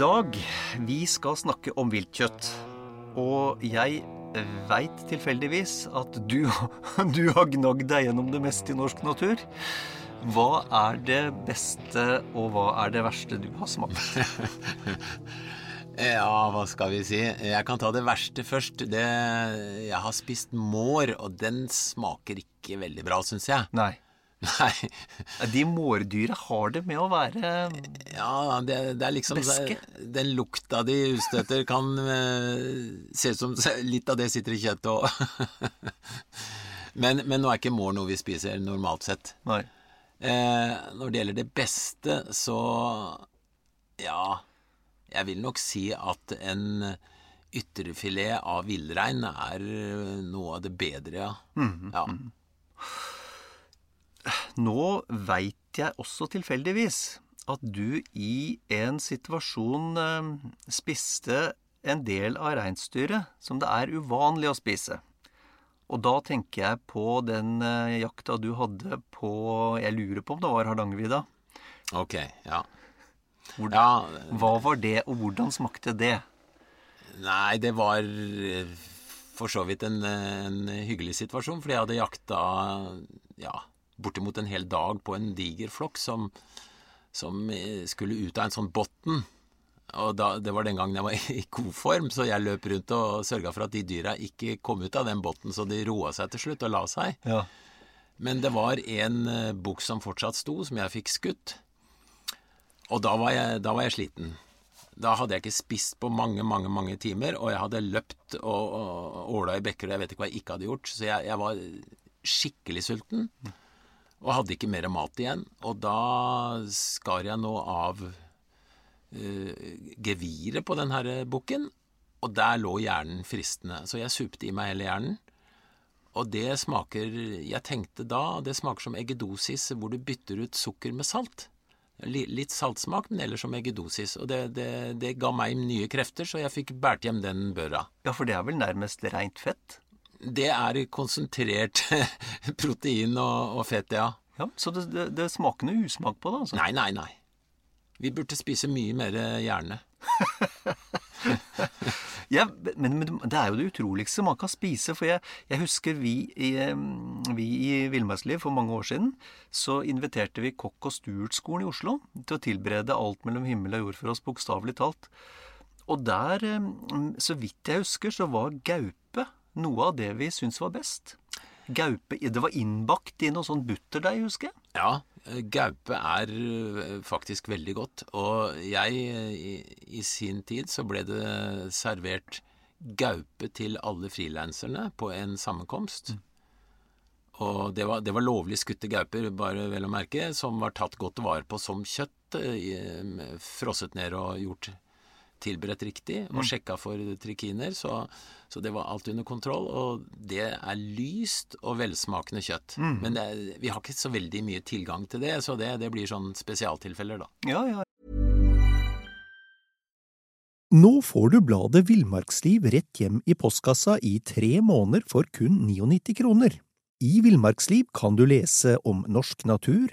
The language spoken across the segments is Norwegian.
Dag, vi skal snakke om viltkjøtt. Og jeg veit tilfeldigvis at du, du har gnagd deg gjennom det meste i norsk natur. Hva er det beste, og hva er det verste du har smakt? Ja, hva skal vi si? Jeg kan ta det verste først. Det, jeg har spist mår, og den smaker ikke veldig bra, syns jeg. Nei. Nei. De mårdyra har det med å være Ja, det, det er liksom Væske? Den lukta de utstøter, kan eh, se ut som litt av det sitter i kjøttet òg. men, men nå er ikke mår noe vi spiser normalt sett. Nei. Eh, når det gjelder det beste, så Ja, jeg vil nok si at en ytrefilet av villrein er noe av det bedre, ja. ja. Nå veit jeg også tilfeldigvis at du i en situasjon eh, spiste en del av reinsdyret som det er uvanlig å spise. Og da tenker jeg på den eh, jakta du hadde på Jeg lurer på om det var Hardangervidda. Ok, ja. Hvor- Ja, Hva var det, og hvordan smakte det? Nei, det var eh, for så vidt en, en hyggelig situasjon, fordi jeg hadde jakta ja, bortimot en hel dag på en diger flokk som, som eh, skulle ut av en sånn botn. Og da, Det var den gangen jeg var i koform, så jeg løp rundt og sørga for at de dyra ikke kom ut av den botten, så de roa seg til slutt og la seg. Ja. Men det var en eh, bukk som fortsatt sto, som jeg fikk skutt. Og da var, jeg, da var jeg sliten. Da hadde jeg ikke spist på mange, mange mange timer, og jeg hadde løpt og, og åla i bekker, og jeg vet ikke hva jeg ikke hadde gjort. Så jeg, jeg var skikkelig sulten, og hadde ikke mer mat igjen. Og da skar jeg nå av uh, geviret på den her bukken, og der lå hjernen fristende. Så jeg supte i meg hele hjernen. Og det smaker Jeg tenkte da det smaker som eggedosis, hvor du bytter ut sukker med salt. Litt saltsmak, men ellers som eggedosis. Og det, det, det ga meg nye krefter, så jeg fikk båret hjem den børa. ja, for det er vel nærmest reint fett? Det er konsentrert protein og, og fett, ja. Ja, Så det, det, det smaker noe usmak på det, altså? Nei, nei, nei. Vi burde spise mye mer hjerne. Ja, men, men det er jo det utroligste man kan spise. For jeg, jeg husker vi i, vi i Villmarksliv for mange år siden, så inviterte vi Kokk- og Stuart-skolen i Oslo til å tilberede alt mellom himmel og jord for oss, bokstavelig talt. Og der, så vidt jeg husker, så var gaupe noe av det vi syntes var best. Gaupe Det var innbakt i noe sånn butterdeig, husker jeg. Ja, eh, gaupe er eh, faktisk veldig godt. Og jeg, eh, i, sin tid, så ble det servert gaupe til alle frilanserne på en sammenkomst. Og det var, det var lovlig skutte gauper, bare vel å merke, som var tatt godt vare på som kjøtt. Frosset ned og gjort tilberedt riktig, og sjekka for trikiner. Så, så det var alt under kontroll. Og det er lyst og velsmakende kjøtt. Men det er, vi har ikke så veldig mye tilgang til det, så det, det blir sånn spesialtilfeller, da. Ja, ja. Nå får du bladet Villmarksliv rett hjem i postkassa i tre måneder for kun 99 kroner. I Villmarksliv kan du lese om norsk natur,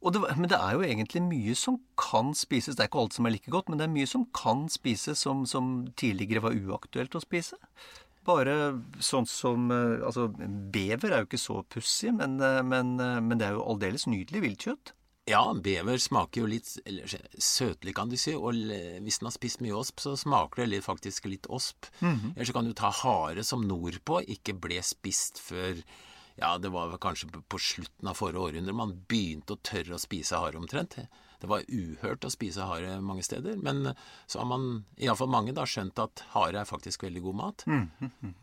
Det, men det er jo egentlig mye som kan spises. Det er ikke alt som er like godt, men det er mye som kan spises som, som tidligere var uaktuelt å spise. Bare sånn som eh, Altså, bever er jo ikke så pussig, men, eh, men, eh, men det er jo aldeles nydelig viltkjøtt. Ja, bever smaker jo litt eller, søtlig, kan du si. Og hvis den har spist mye osp, så smaker det faktisk litt osp. Mm -hmm. Eller så kan du ta hare som nordpå ikke ble spist før ja, det var kanskje på slutten av forrige århundre man begynte å tørre å spise hare omtrent. Det var uhørt å spise hare mange steder, men så har man, iallfall mange, da skjønt at hare er faktisk veldig god mat. Mm -hmm.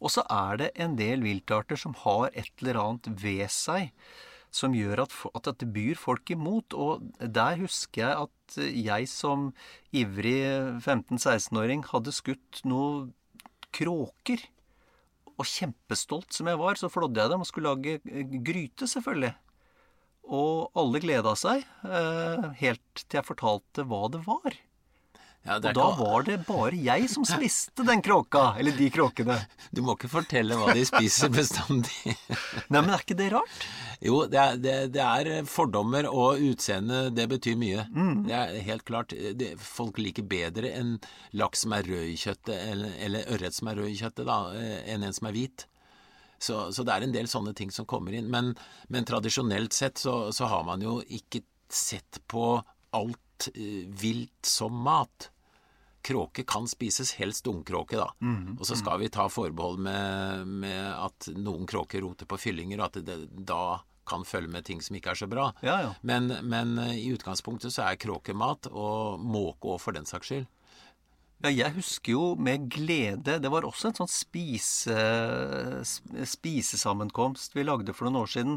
Og så er det en del viltarter som har et eller annet ved seg som gjør at, at dette byr folk imot. Og der husker jeg at jeg som ivrig 15-16-åring hadde skutt noen kråker. Og kjempestolt som jeg var, så flådde jeg dem og skulle lage eh, gryte, selvfølgelig. Og alle gleda seg, eh, helt til jeg fortalte hva det var. Ja, og da var det bare jeg som spiste den kråka. Eller de kråkene. Du må ikke fortelle hva de spiser bestandig. Nei, men er ikke det rart? Jo, det er, det, det er fordommer, og utseende, det betyr mye. Mm. Det er helt klart. Det, folk liker bedre en laks som er rød i kjøttet, eller, eller ørret som er rød i kjøttet, da, eh, enn en som er hvit. Så, så, det er en del sånne ting som kommer inn. Men, men tradisjonelt sett så, så, har man jo ikke sett på alt uh, vilt som mat kråke kan spises, helst ungkråke, da. Mm, og så skal vi ta forbehold med, med, at noen kråker roter på fyllinger, og at det da kan følge med ting som ikke er så bra. Ja, ja. Men, men, eh, i utgangspunktet så er kråke mat, og måke òg, for den saks skyld. Ja, jeg husker jo med glede Det var også en sånn spise, spisesammenkomst vi lagde for noen år siden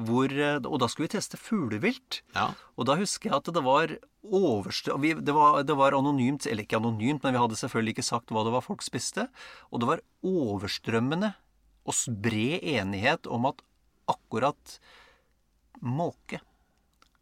hvor, eh, og da skulle vi teste fuglevilt. Ja. Og da husker jeg at det var overstrø... Det var, det var anonymt, eller ikke anonymt, men vi hadde selvfølgelig ikke sagt hva det var folk spiste. Og det var overstrømmende og bred enighet om at akkurat måke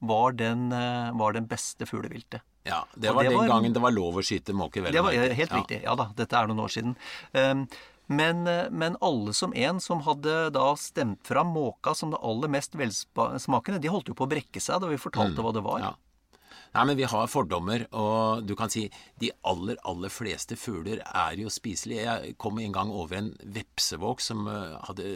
var den, eh, var den beste fugleviltet. Ja, det var det den var, gangen det var lov å skyte måke. Vel, det var helt ja. riktig. Ja da, dette er noen år siden. Um, men, eh, men, alle som en som hadde da stemt fram måka som det aller mest velsmakende, de holdt jo på å brekke seg da vi fortalte mm, hva det var. Ja. Nei, men vi har fordommer, og du kan si de aller, aller fleste fugler er jo spiselige. Jeg kom en gang over en vepsevåk som eh, hadde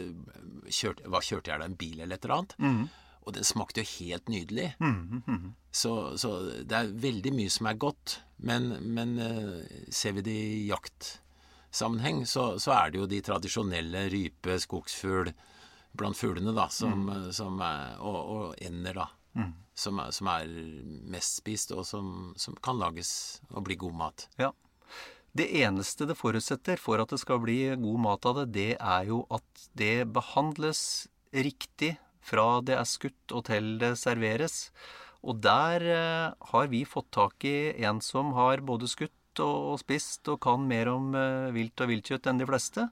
kjørt Hva kjørte jeg da? En bil eller et eller annet? Mm. Og den smakte jo helt nydelig. Mm, mm, så, så, det er veldig mye som er godt. Men, men eh, ser vi det i jaktsammenheng, så, så, er det jo de tradisjonelle rype, skogsfugl blant fuglene, da, som, mm. som er, og, og, ender, da. Mm. Som, er, som, er, mest spist, og som, som, kan lages og bli god mat. Ja. Det eneste det forutsetter for at det skal bli god mat av det, det er jo at det behandles riktig fra det er skutt og til det serveres. Og der eh, har vi fått tak i en som har både skutt og spist og kan mer om eh, vilt og viltkjøtt enn de fleste.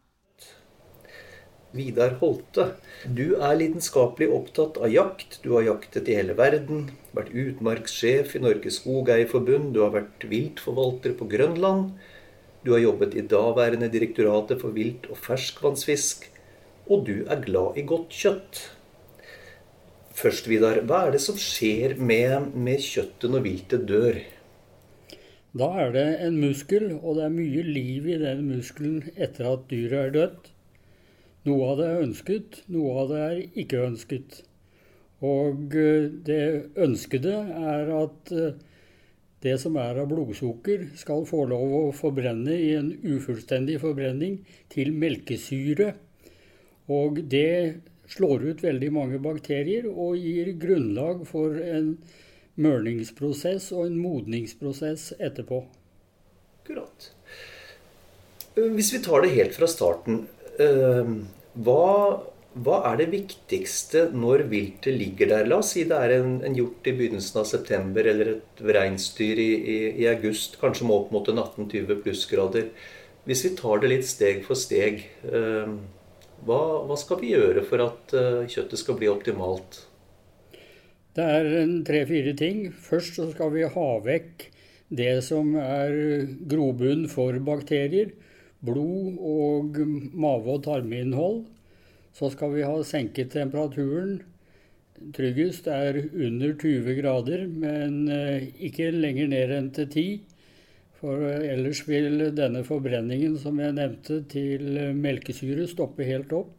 Vidar Holte, du er lidenskapelig opptatt av jakt. Du har jaktet i hele verden, vært utmarkssjef i Norges Skogeierforbund, du har vært viltforvalter på Grønland, du har jobbet i daværende Direktoratet for vilt- og ferskvannsfisk, og du er glad i godt kjøtt. Først, Vidar, hva er det som skjer med, med kjøttet når viltet dør? Da er det en muskel, og det er mye liv i den muskelen etter at dyret er dødt. Noe av det er ønsket, noe av det er ikke ønsket. Og eh, det ønskede er at eh, det som er av blodsukker, skal få lov å forbrenne i en ufullstendig forbrenning til melkesyre. Og det slår ut veldig mange bakterier og gir grunnlag for en mørningsprosess og en modningsprosess etterpå. Akkurat. Hvis vi tar det helt fra starten, hva, hva er det viktigste når viltet ligger der? La oss si det er en, en hjort i begynnelsen av september eller et reinsdyr i, i, i, august, kanskje må opp mot en 18-20 plussgrader. Hvis vi tar det litt steg for steg, eh, hva, hva skal vi gjøre for at eh, kjøttet skal bli optimalt? Det er tre-fire ting. Først så skal vi ha vekk det som er grobunn for bakterier. Blod og mave- og tarminnhold. Så skal vi ha senket temperaturen. Tryggest er under 20 grader, men eh, ikke lenger ned enn til 10. For eh, ellers vil denne forbrenningen som jeg nevnte til melkesyre stoppe helt opp.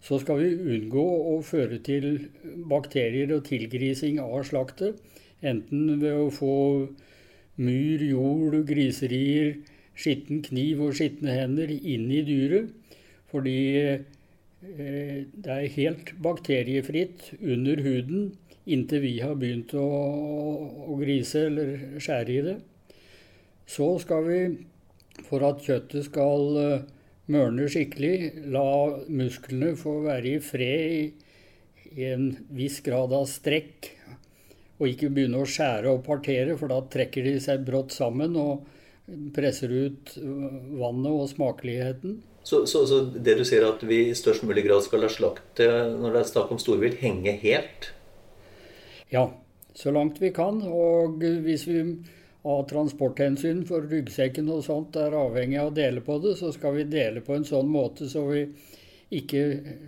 så skal vi unngå å føre til bakterier og tilgrising av slaktet. Enten ved å få myr, jord, griserier, skitten kniv og skitne hender inn i dyret. Fordi eh, det er helt bakteriefritt under huden inntil vi har begynt å, å grise eller skjære i det. Så skal vi, for at kjøttet skal eh, mørne skikkelig, la musklene få være i fred i, i en viss grad av strekk. Og ikke begynne å skjære og partere, for da trekker de seg brått sammen og presser ut vannet og smakeligheten. Så, så, så, det du sier at vi i størst mulig grad skal la slaktet når det er snakk om storvilt, henge helt? Ja, så langt vi kan. Og hvis vi av transporthensyn for ryggsekken og sånt er avhengig av å dele på det, så skal vi dele på en sånn måte så vi ikke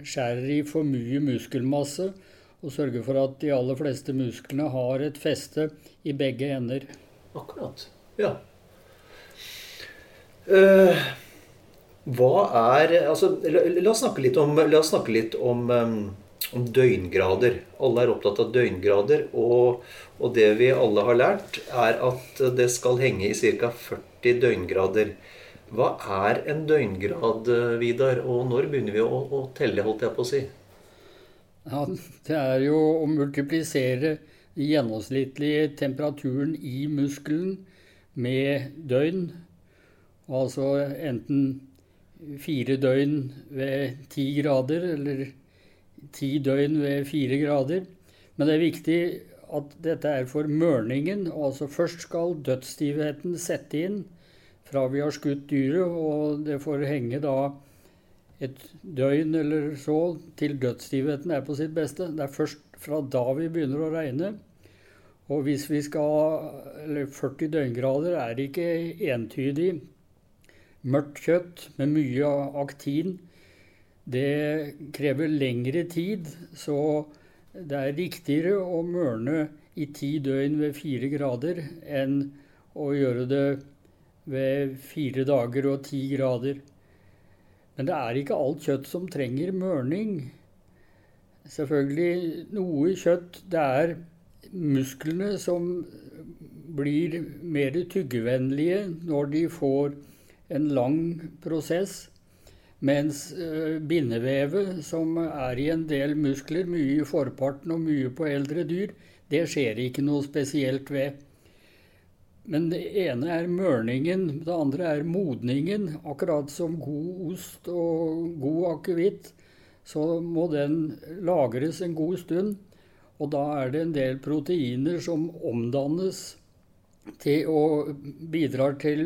skjærer i for mye muskelmasse, og sørger for at de aller fleste musklene har et feste i begge ender. Akkurat. Ja. Uh, hva er Altså, la, la, oss snakke litt om, snakke litt om, um, om døgngrader. Alle er opptatt av døgngrader. Og, og, det vi alle har lært, er at det skal henge i ca. 40 døgngrader. Hva er en døgngrad, Vidar? Og når begynner vi å, å telle, holdt jeg på å si? Ja, Det er jo å multiplisere den gjennomsnittlige temperaturen i muskelen med døgn Altså enten fire døgn ved ti grader eller ti døgn ved fire grader. Men det er viktig at dette er for mørningen. Altså først skal dødsstivheten sette inn fra vi har skutt dyret, og det får henge da et døgn eller så til dødsstivheten er på sitt beste. Det er først fra da vi begynner å regne. Og hvis vi skal Eller 40 døgngrader er ikke entydig Mørkt kjøtt med mye aktin, det krever lengre tid. Så det er riktigere å mørne i ti døgn ved fire grader enn å gjøre det ved fire dager og ti grader. Men det er ikke alt kjøtt som trenger mørning. Selvfølgelig noe kjøtt Det er musklene som blir mer tyggevennlige når de får en lang prosess. Mens eh, bindevevet, som er i en del muskler, mye i forparten og mye på eldre dyr, det skjer ikke noe spesielt ved. Men det ene er mørningen, det andre er modningen. Akkurat som god ost og god akevitt, så må den lagres en god stund. Og da er det en del proteiner som omdannes til og bidrar til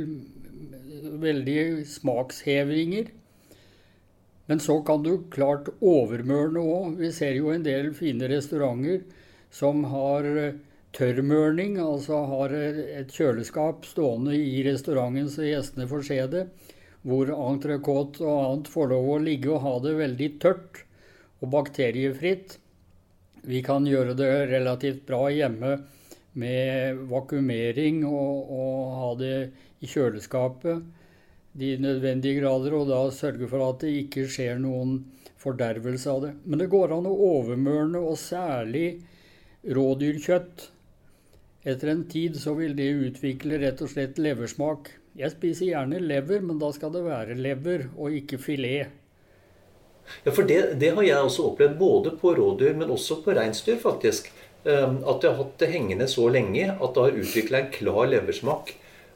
veldig smakshevinger. Men så kan du klart overmørne òg. Vi ser jo en del fine restauranter som har eh, tørrmørning, altså har et kjøleskap stående i restauranten så gjestene får se det, hvor entrecôte og annet får lov å ligge og ha det veldig tørt og bakteriefritt. Vi kan gjøre det relativt bra hjemme med vakuumering og, og ha det i kjøleskapet de nødvendige grader, og da sørge for at det ikke skjer noen fordervelse av det. Men det går an å overmørne, og særlig rådyrkjøtt. Etter en tid så vil det utvikle rett og slett leversmak. Jeg spiser gjerne lever, men da skal det være lever og ikke filet. Ja, for det, det har jeg også opplevd både på rådyr, men også på reinsdyr, faktisk. Ehm, at det har hatt det hengende så lenge at det har utvikla en klar leversmak.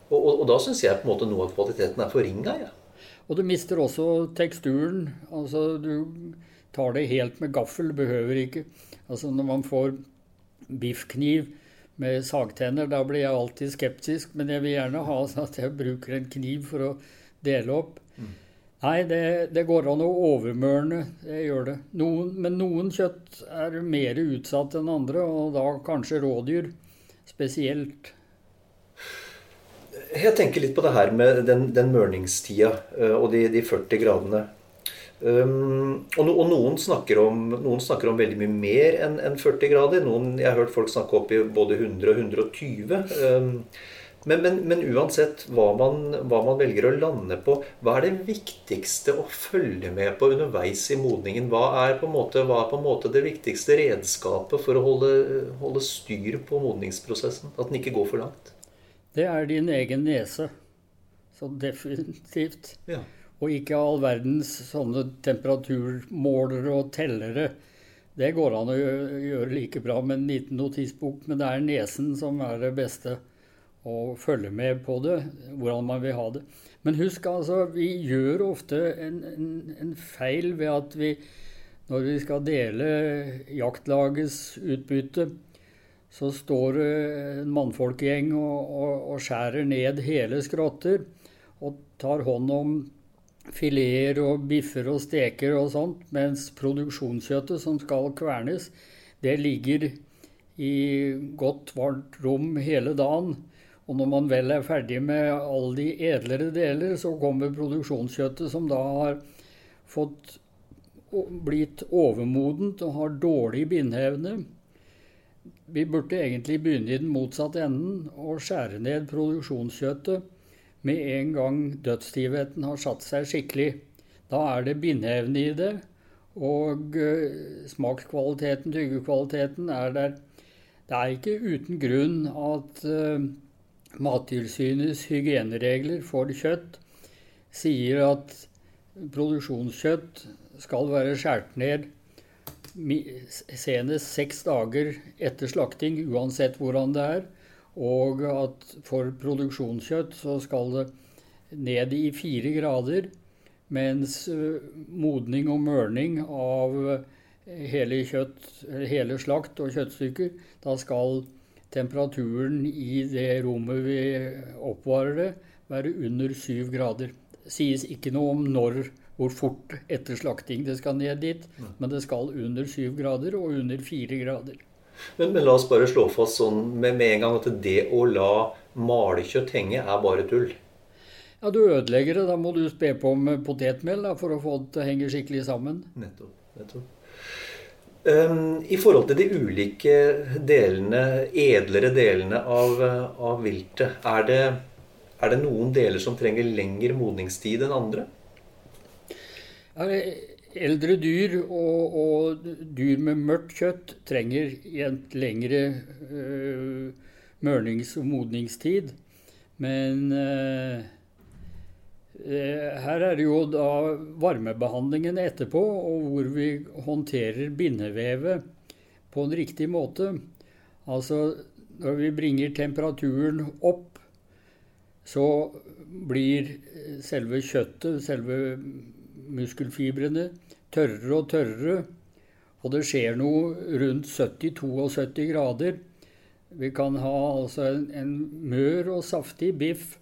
Og, og, og da syns jeg på en måte noe av kvaliteten er forringa. Ja. Og du mister også teksturen. Altså du tar det helt med gaffel, behøver ikke. Altså når man får biffkniv med sagtenner, da blir jeg alltid skeptisk. Men jeg vil gjerne ha sånn at jeg bruker en kniv for å dele opp. Mm. Nei, det, det, går an å overmørne. Det gjør det. Noen, men noen kjøtt er mer utsatt enn andre, og da kanskje rådyr spesielt jeg tenker litt på det her med den, den mørningstida uh, og de, de, 40 gradene. Um, og, og noen, snakker om, noen, snakker om, veldig mye mer enn en 40 grader. Noen, jeg har hørt folk snakke opp i både 100 og 120. Um, Men, men, men uansett hva man, hva man, velger å lande på, hva er det viktigste å følge med på underveis i modningen? Hva er på en måte, på en måte det viktigste redskapet for å holde, holde, styr på modningsprosessen? At den ikke går for langt? Det er din egen nese. Så definitivt. Ja. Og ikke all verdens sånne temperaturmålere og tellere. Det går an å gjøre like bra med en liten notisbok, men det er nesen som er det beste og følge med på det, hvordan man vil ha det. Men husk altså, vi gjør ofte en, en, en feil ved at vi, når vi skal dele jaktlagets utbytte, så står det en mannfolkgjeng og, og, og skjærer ned hele skrotter og tar hånd om fileter og biffer og steker og sånt, mens produksjonskjøttet som skal kvernes, det ligger i godt, varmt rom hele dagen. Og når man vel er ferdig med alle de edlere deler, så kommer produksjonskjøttet som da har fått blitt overmodent og har dårlig bindeevne. Vi burde egentlig begynne i den motsatte enden og skjære ned produksjonskjøttet med en gang dødsstivheten har satt seg skikkelig. Da er det bindeevne i det, og eh, smakskvaliteten, tyggekvaliteten, er der. Det er ikke uten grunn at uh, Mattilsynets hygieneregler for kjøtt sier at produksjonskjøtt skal være skåret ned senest seks dager etter slakting, uansett hvordan det er. Og at for produksjonskjøtt så skal det ned i fire grader. Mens eh, modning og mørning av hele kjøtt, hele slakt og kjøttstykker, da skal temperaturen i det rommet vi oppvarer det, være under syv grader. Det sies ikke noe om når, hvor fort etter slakting det skal ned dit, men det skal under syv grader og under fire grader. Men, men, la oss bare slå fast sånn med, med en gang at det å la malekjøtt henge er bare tull. Ja, du ødelegger det. Da må du spe på med potetmel da, for å få det til å henge skikkelig sammen. Nettopp. nettopp. Ehm, I forhold til de ulike delene, edlere delene av, av viltet, er det, er det, noen deler som trenger lengre modningstid enn andre? Eldre dyr og, og, dyr med mørkt kjøtt trenger en lengre øh, mørnings- og modningstid. Men øh, her er det jo da varmebehandlingen etterpå, og hvor vi håndterer bindevevet på en riktig måte. Altså når vi bringer temperaturen opp, så blir selve kjøttet, selve muskelfibrene, tørrere og tørrere. Og det skjer noe rundt 70-72 grader. Vi kan ha altså en, en mør og saftig biff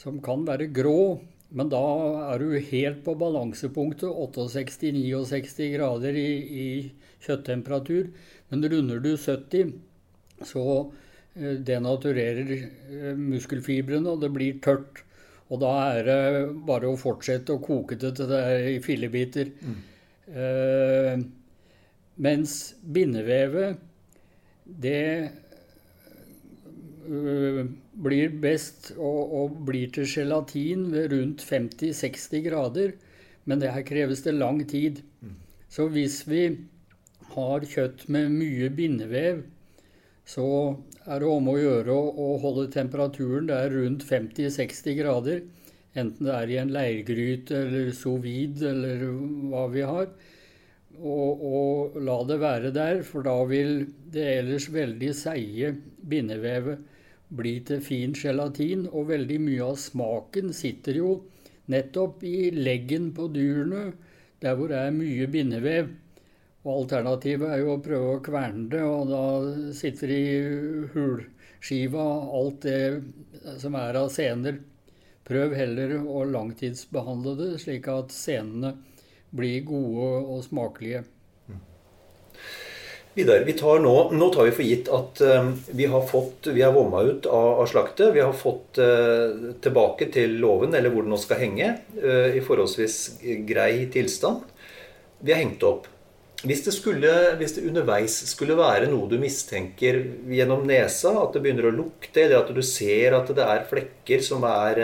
som kan være grå, men da er du helt på balansepunktet 68-69 grader i, i, kjøtttemperatur. Men runder du 70, så eh, denaturerer eh, muskelfibrene, og det blir tørt. Og da er det bare å fortsette å koke det til det er i fillebiter. Mm. Eh, mens bindevevet, det blir best og, og, blir til gelatin ved rundt 50-60 grader. Men det her kreves det lang tid. Så hvis vi har kjøtt med mye bindevev, så er det om å gjøre å holde temperaturen der rundt 50-60 grader. Enten det er i en leirgryte eller sous vide eller hva vi har. Og, og, la det være der, for da vil det ellers veldig seige bindevevet bli til fin gelatin, og veldig mye av smaken sitter jo nettopp i leggen på dyrene, der hvor det er mye bindevev. Og alternativet er jo å prøve å kverne det, og da sitter i hulskiva alt det som er av sener. Prøv heller å langtidsbehandle det, slik at senene blir gode og smakelige. Vidar, vi tar nå, nå tar vi for gitt at uh, vi har fått, vi har vomma ut av, av, slaktet. Vi har fått uh, tilbake til låven, eller hvor den nå skal henge, uh, i forholdsvis grei tilstand. Vi har hengt opp. hvis det, skulle, hvis det underveis skulle være noe du mistenker gjennom nesa, at det begynner å lukte, eller at du ser at det er flekker som er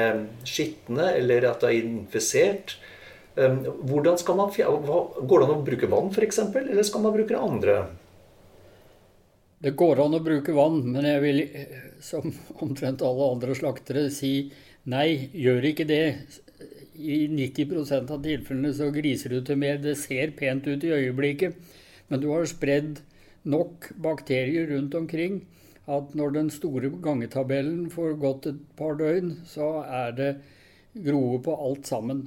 skitne, eller at det er infisert man, Går det an å bruke vann, f.eks., eller skal man bruke andre? Det går an å bruke vann, men jeg vil, som omtrent alle andre slaktere, si nei, gjør ikke det i 90% av tilfellene så griser du til mer. Det ser pent ut i øyeblikket, men du har spredd nok bakterier rundt omkring at når den store gangetabellen får gått et par døgn, så er det groe på alt sammen.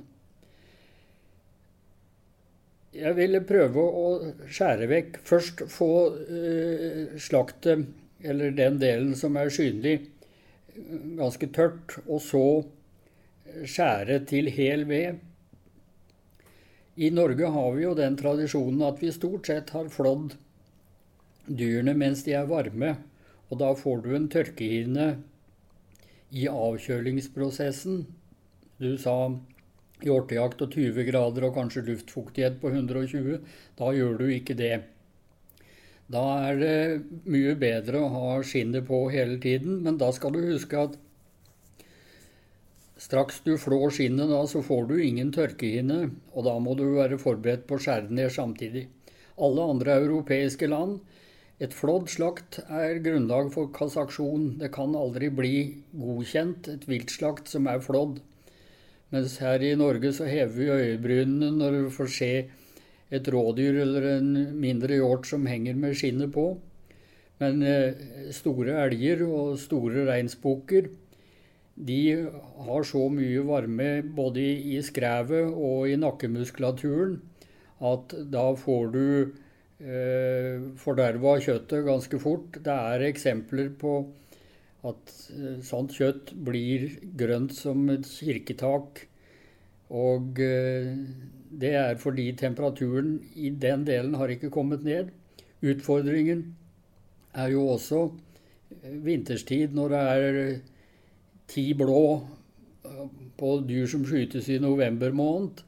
Jeg ville prøve å skjære vekk. Først få eh, slaktet, eller den delen som er synlig, ganske tørt, og så skjære til hel ved. I Norge har vi jo den tradisjonen at vi stort sett har flådd dyrene mens de er varme, og da får du en tørkehinne i avkjølingsprosessen. Du sa hjortejakt og 20 grader og kanskje luftfuktighet på 120. Da gjør du ikke det. Da er det mye bedre å ha skinnet på hele tiden, men da skal du huske at Straks du flår skinnet, da, så får du ingen tørkehinne, og da må du være forberedt på å skjære ned samtidig. Alle andre europeiske land Et flådd slakt er grunnlag for kassaksjon. Det kan aldri bli godkjent, et viltslakt som er flådd. Mens her i Norge så hever vi øyebrynene når vi får se et rådyr eller en mindre hjort som henger med skinnet på. Men eh, store elger og store reinsbukker de har så mye varme både i skrevet og i nakkemuskulaturen at da får du eh, forderva kjøttet ganske fort. Det er eksempler på at eh, sånt kjøtt blir grønt som et kirketak. Og eh, det er fordi temperaturen i den delen har ikke kommet ned. Utfordringen er jo også eh, vinterstid når det er ti blå på dyr som skytes i november måned,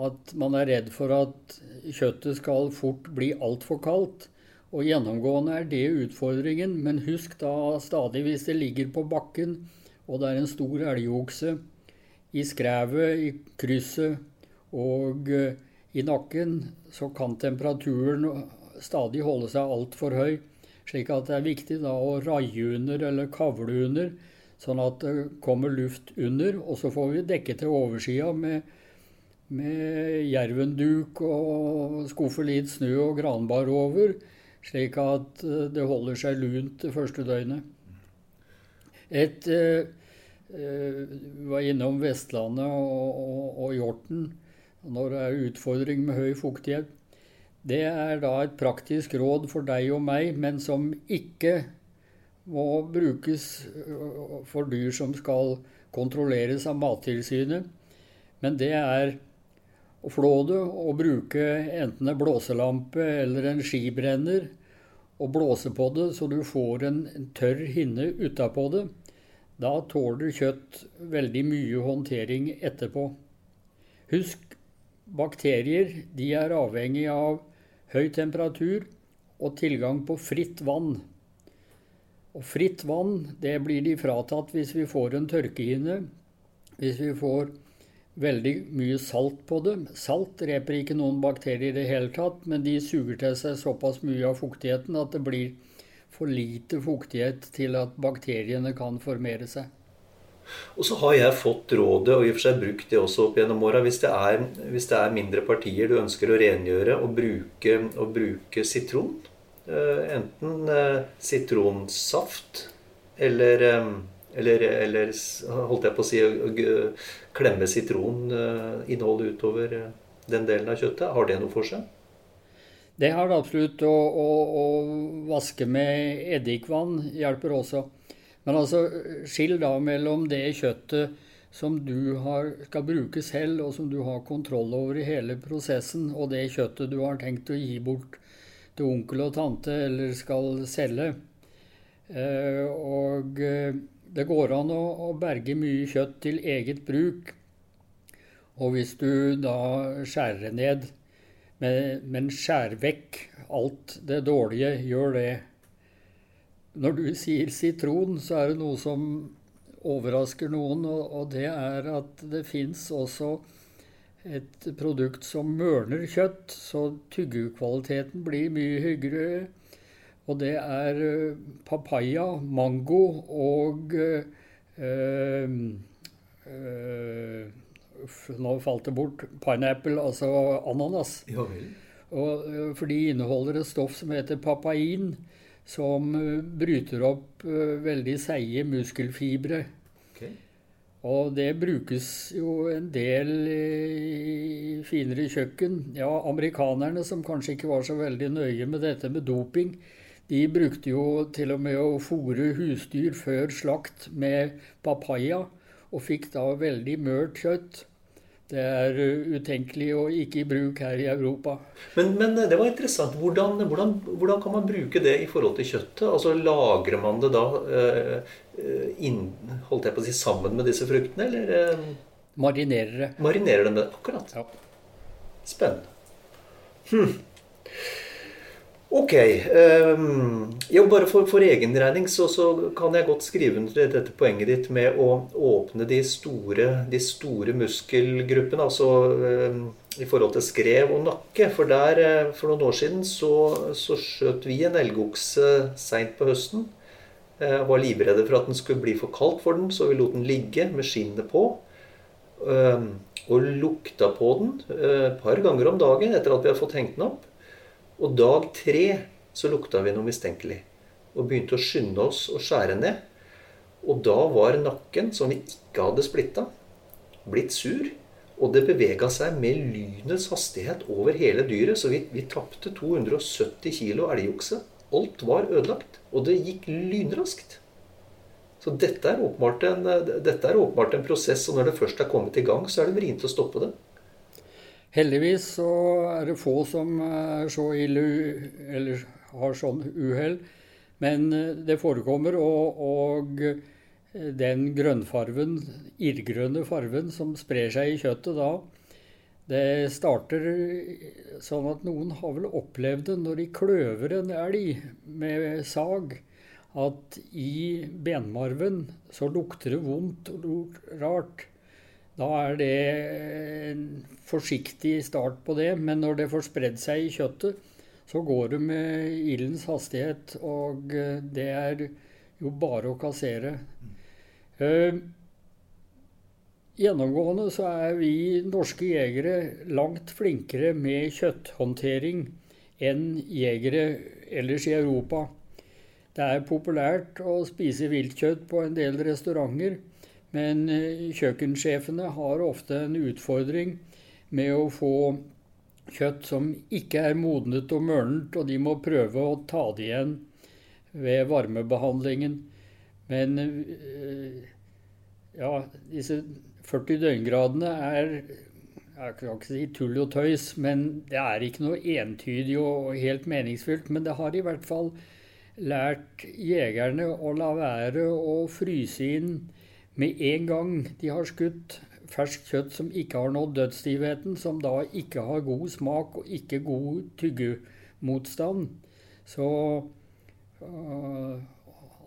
at man er redd for at kjøttet skal fort bli altfor kaldt. Og gjennomgående er det utfordringen, men husk da stadig hvis det ligger på bakken og det er en stor elgokse i skrevet, i krysset og uh, i nakken, så kan temperaturen stadig holde seg altfor høy. Slik at det er viktig da å raie under eller kavle under sånn at det kommer luft under. Og så får vi dekke til oversida med, med jervenduk og skuffe litt snø og granbar over, slik at eh, det holder seg lunt det første døgnet. Et eh, eh, var innom Vestlandet og, og, og Hjorten når det er utfordring med høy fuktighet. Det er da et praktisk råd for deg og meg, men som ikke må brukes øh, for dyr som skal kontrolleres av Mattilsynet. Men det er å flå det og bruke enten en blåselampe eller en skibrenner og blåse på det så du får en, tørr hinne utapå det. Da tåler kjøtt veldig mye håndtering etterpå. Husk, bakterier de er avhengig av høy temperatur og tilgang på fritt vann. Og fritt vann det blir de fratatt hvis vi får en tørkehinne. Hvis vi får veldig mye salt på det. Salt dreper ikke noen bakterier i det hele tatt, men de suger til seg såpass mye av fuktigheten at det blir for lite fuktighet til at bakteriene kan formere seg. Og så har jeg fått rådet, og i og for seg brukt det også opp gjennom åra, hvis, hvis, det er mindre partier du ønsker å rengjøre, og bruke, og bruke sitron. Eh, enten eh, sitronsaft eller, eh, eller, eller, holdt jeg på å si klemme sitroninnholdet utover den delen av kjøttet. Har det noe for seg? Det har det absolutt. Å, å, å vaske med eddikvann hjelper også. Men altså, skill da mellom det kjøttet som du har, skal bruke selv, og som du har kontroll over i hele prosessen, og det kjøttet du har tenkt å gi bort til onkel og tante eller skal selge. Eh, og eh, det går an å, å berge mye kjøtt til eget bruk. Og hvis du da skjærer ned Men, men skjær vekk alt det dårlige. Gjør det. Når du sier sitron, så er det noe som overrasker noen, og, og det er at det fins også et produkt som mørner kjøtt, så tyggekvaliteten blir mye hyggere. Og det er eh, papaya, mango og øh, øh, Nå falt det bort. Pineapple, altså ananas. Ja. Og, for de inneholder et stoff som heter papain, som bryter opp veldig seige muskelfibre. Okay. Og det brukes jo en del i finere kjøkken. Ja, amerikanerne, som kanskje ikke var så veldig nøye med dette med doping, de brukte jo til og med å fòre husdyr før slakt med papaya, og fikk da veldig mørt kjøtt. Det er utenkelig og ikke i bruk her i Europa. Men, men det var interessant. Hvordan, hvordan, hvordan, kan man bruke det i forhold til kjøttet? Altså Lagrer man det da eh, inn, holdt jeg på å si, sammen med disse fruktene, eller? Eh, Marinerer det. Marinerer dem det, akkurat. Ja. Spennende. Hm. Ok. Um, jo, bare for, for egen regning så, så, kan jeg godt skrive under dette poenget ditt med å åpne de store, de store muskelgruppene. Altså um, i forhold til skrev og nakke. For der, uh, for noen år siden så, så skjøt vi en elgokse seint på høsten. Uh, var livredde for at den skulle bli for kaldt for den, så vi lot den ligge med skinnet på. Um, og lukta på den uh, et par ganger om dagen etter at vi hadde fått hengt den opp. Og dag tre så lukta vi noe mistenkelig. Og begynte å skynde oss å skjære ned. Og da var nakken, som vi ikke hadde splitta, blitt sur. Og det bevega seg med lynets hastighet over hele dyret, så vi, vi tapte 270 kilo elgokse. Alt var ødelagt. Og det gikk lynraskt. Så dette er, åpenbart en, dette er åpenbart en prosess, og når det først er kommet i gang, så er det vrient å stoppe det. Heldigvis så er det få som er så ille eller har sånn uhell. Men eh, det forekommer, og, og den grønnfarven, irrgrønne farven som sprer seg i kjøttet da, det starter sånn at noen har vel opplevd det når de kløver en elg med sag, at i benmarven så lukter det vondt og rart. Da er det en forsiktig start på det, men når det får spredd seg i kjøttet, så går det med ildens hastighet, og eh, det er jo bare å kassere. Uh, gjennomgående så er vi norske jegere langt flinkere med kjøtthåndtering enn jegere ellers i Europa. Det er populært å spise viltkjøtt på en del restauranter, men eh, kjøkkensjefene har ofte en utfordring med å få kjøtt som ikke er modnet og mørnet, og de må prøve å ta det igjen ved varmebehandlingen. Men eh, ja, disse 40 døgngradene er jeg kan ikke si tull og tøys, men det er ikke noe entydig og helt meningsfylt. Men det har i hvert fall lært jegerne å la være å fryse inn med en gang de har skutt ferskt kjøtt som ikke har nådd dødsstivheten, som da ikke har god smak og ikke god tyggemotstand. Så øh,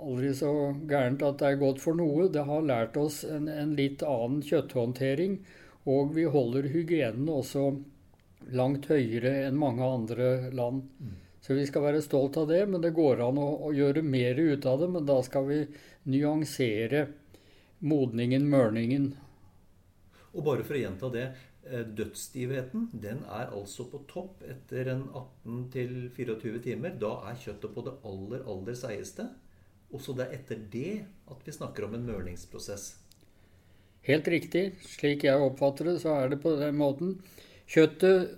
aldri så gærent at det er godt for noe. Det har lært oss en, en litt annen kjøtthåndtering, og vi holder hygienen også langt høyere enn mange andre land. Mm. Så vi skal være stolt av det, men det går an å, å gjøre mer ut av det. Men da skal vi nyansere modningen, mørningen. Og bare for å gjenta det. Eh, dødsstivheten den er altså på topp etter en 18-24 timer. Da er kjøttet på det aller, aller seigeste. Og så det er etter det at vi snakker om en mørningsprosess. Helt riktig. Slik jeg oppfatter det, så er det på den måten. Kjøttet,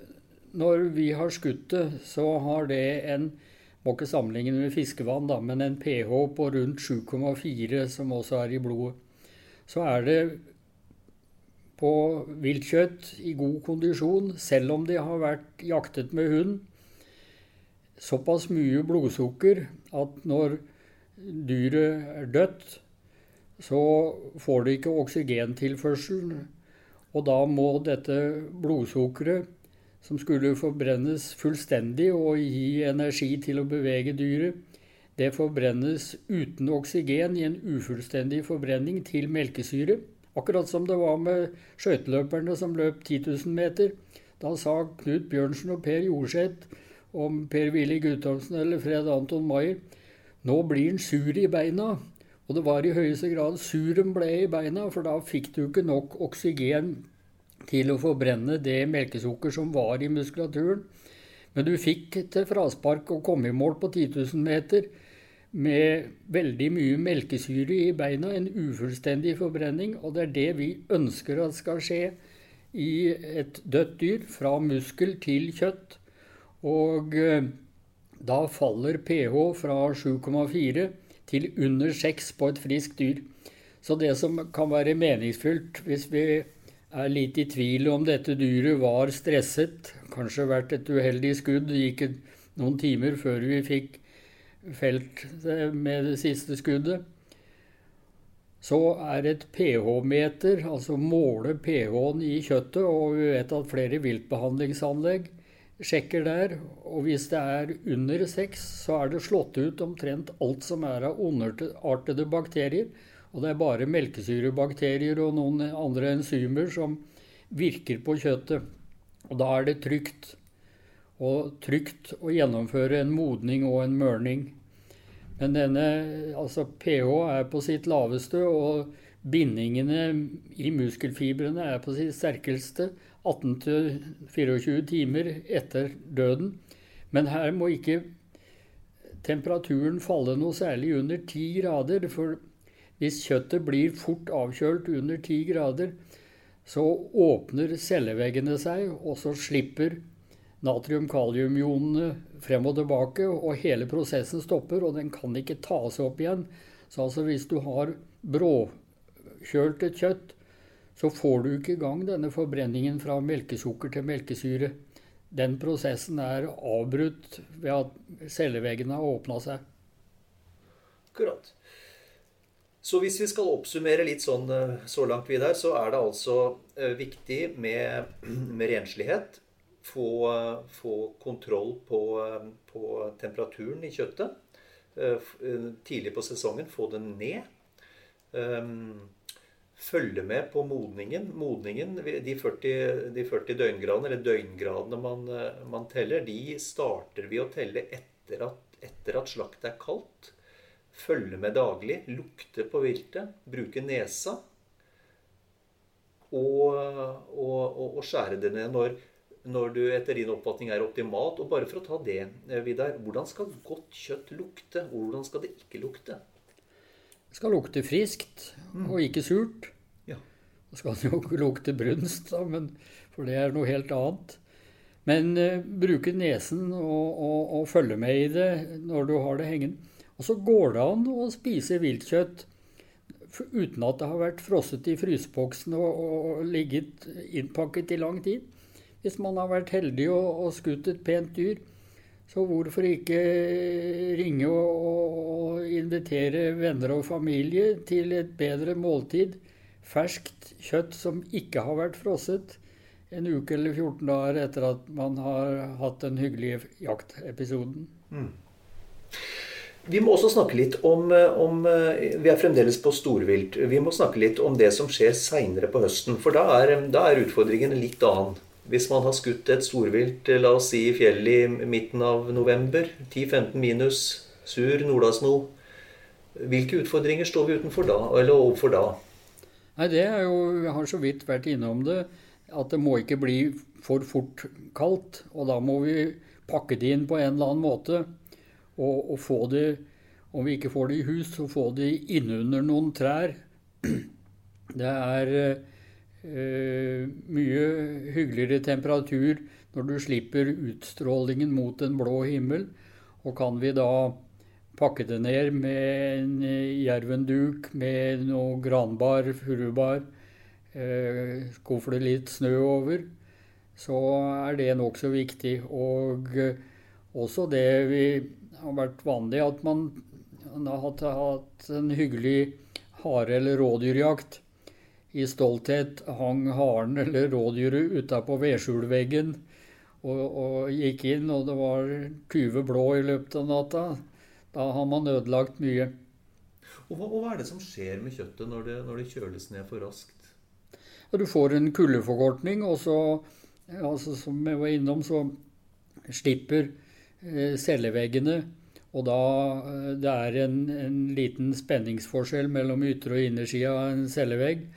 når vi har skutt det, så har det en må ikke sammenligne med fiskevann, da, men en pH på rundt 7,4 som også er i blodet så er det på viltkjøtt i god kondisjon, selv om de har vært jaktet med hund, såpass mye blodsukker at når dyret er dødt, så får det ikke oksygentilførsel. Og da må dette blodsukkeret, som skulle forbrennes fullstendig og gi energi til å bevege dyret, det forbrennes uten oksygen i en ufullstendig forbrenning til melkesyre. Akkurat som det var med skøyteløperne som løp 10 000 meter. Da sa Knut Bjørnsen og Per Jorseth om Per-Willy Guttormsen eller Fred Anton Maier nå blir han sur i beina. Og det var i høyeste grad sur han ble i beina, for da fikk du ikke nok oksygen til å forbrenne det melkesukker som var i muskulaturen. Men du fikk til fraspark å komme i mål på 10 000 meter med veldig mye melkesyre i beina, en ufullstendig forbrenning. Og det er det vi ønsker at skal skje i et dødt dyr, fra muskel til kjøtt. Og eh, da faller pH fra 7,4 til under 6 på et friskt dyr. Så det som kan være meningsfylt hvis vi er litt i tvil om dette dyret var stresset, kanskje vært et uheldig skudd, det gikk noen timer før vi fikk felt med det siste skuddet, så er et pH-meter, altså måle pH-en i kjøttet, og vi vet at flere viltbehandlingsanlegg sjekker der, og hvis det er under seks, så er det slått ut omtrent alt som er av underartede bakterier. Og det er bare melkesyrebakterier og noen andre enzymer som virker på kjøttet. Og da er det trygt og trygt å gjennomføre en modning og en mørning. Men denne, altså pH er på sitt laveste, og bindingene i muskelfibrene er på sitt sterkeste 18-24 timer etter døden. Men her må ikke temperaturen falle noe særlig under 10 grader. For hvis kjøttet blir fort avkjølt under 10 grader, så åpner celleveggene seg, og så slipper natrium-kalium-ionene frem og tilbake, og hele prosessen stopper, og den kan ikke tas opp igjen. Så altså hvis du har bråkjølt et kjøtt, så får du ikke i gang denne forbrenningen fra melkesukker til melkesyre. Den prosessen er avbrutt ved at celleveggene har åpna seg. Akkurat. Så hvis vi skal oppsummere litt sånn eh, så langt videre, så er det altså eh, viktig med, med renslighet få, få kontroll på, på, temperaturen i kjøttet. Eh, eh, tidlig på sesongen få den ned. Ehm, følge med på modningen. Modningen, De 40, de 40 døgngradene, eller døgngradene man, man, teller, de starter vi å telle etter at, etter at slaktet er kaldt. Følge med daglig. Lukte på viltet. Bruke nesa. Og, og, og, og skjære det ned når når du etter din oppfatning er optimalt. Og bare for å ta det, eh, Vidar. Hvordan skal godt kjøtt lukte? Hvordan skal det ikke lukte? Det skal lukte friskt mm. og ikke surt. Ja. Det skal jo ikke lukte brunst, da, men, for det er noe helt annet. Men uh, bruke nesen og, og, og, følge med i det når du har det hengende. Og så går det an å spise viltkjøtt uten at det har vært frosset i fryseboksen og, og ligget innpakket i lang tid. Hvis man har vært heldig og, og skutt et pent dyr, så hvorfor ikke ringe og, og, invitere venner og familie til et bedre måltid? Ferskt kjøtt som ikke har vært frosset en uke eller 14 dager etter at man har hatt den hyggelige jaktepisoden. Mm. Vi må også snakke litt om, om, Vi er fremdeles på storvilt. Vi må snakke litt om det som skjer seinere på høsten. For da er, da er utfordringen litt annen. Hvis man har skutt et storvilt, la oss si i fjellet i midten av november, 10-15 minus, sur nordasno, hvilke utfordringer står vi utenfor da, eller overfor da? Nei, det er jo, Jeg har så vidt vært innom det, at det må ikke bli for fort kaldt. Og da må vi pakke det inn på en eller annen måte og, og få det Om vi ikke får det i hus, så få det innunder noen trær. Det er Eh, mye hyggeligere temperatur når du slipper utstrålingen mot en blå himmel. Og kan vi da pakke det ned med en eh, jervenduk, med noe granbar, furubar, eh, skuffe litt snø over, så er det nokså viktig. Og eh, også det vi har vært vanlig, at man har hatt, hatt en hyggelig hare- eller rådyrjakt. I stolthet hang haren eller rådyret utapå vedskjulveggen og, og, gikk inn, og det var 20 blå i løpet av natta, da har man ødelagt mye. Og hva, og hva er det som skjer med kjøttet når det, når det kjøles ned for raskt? Ja, du får en kuldeforkortning, og så, altså, som jeg var innom, så slipper eh, celleveggene. Og da eh, det er en, en, liten spenningsforskjell mellom ytre og innersida av en cellevegg.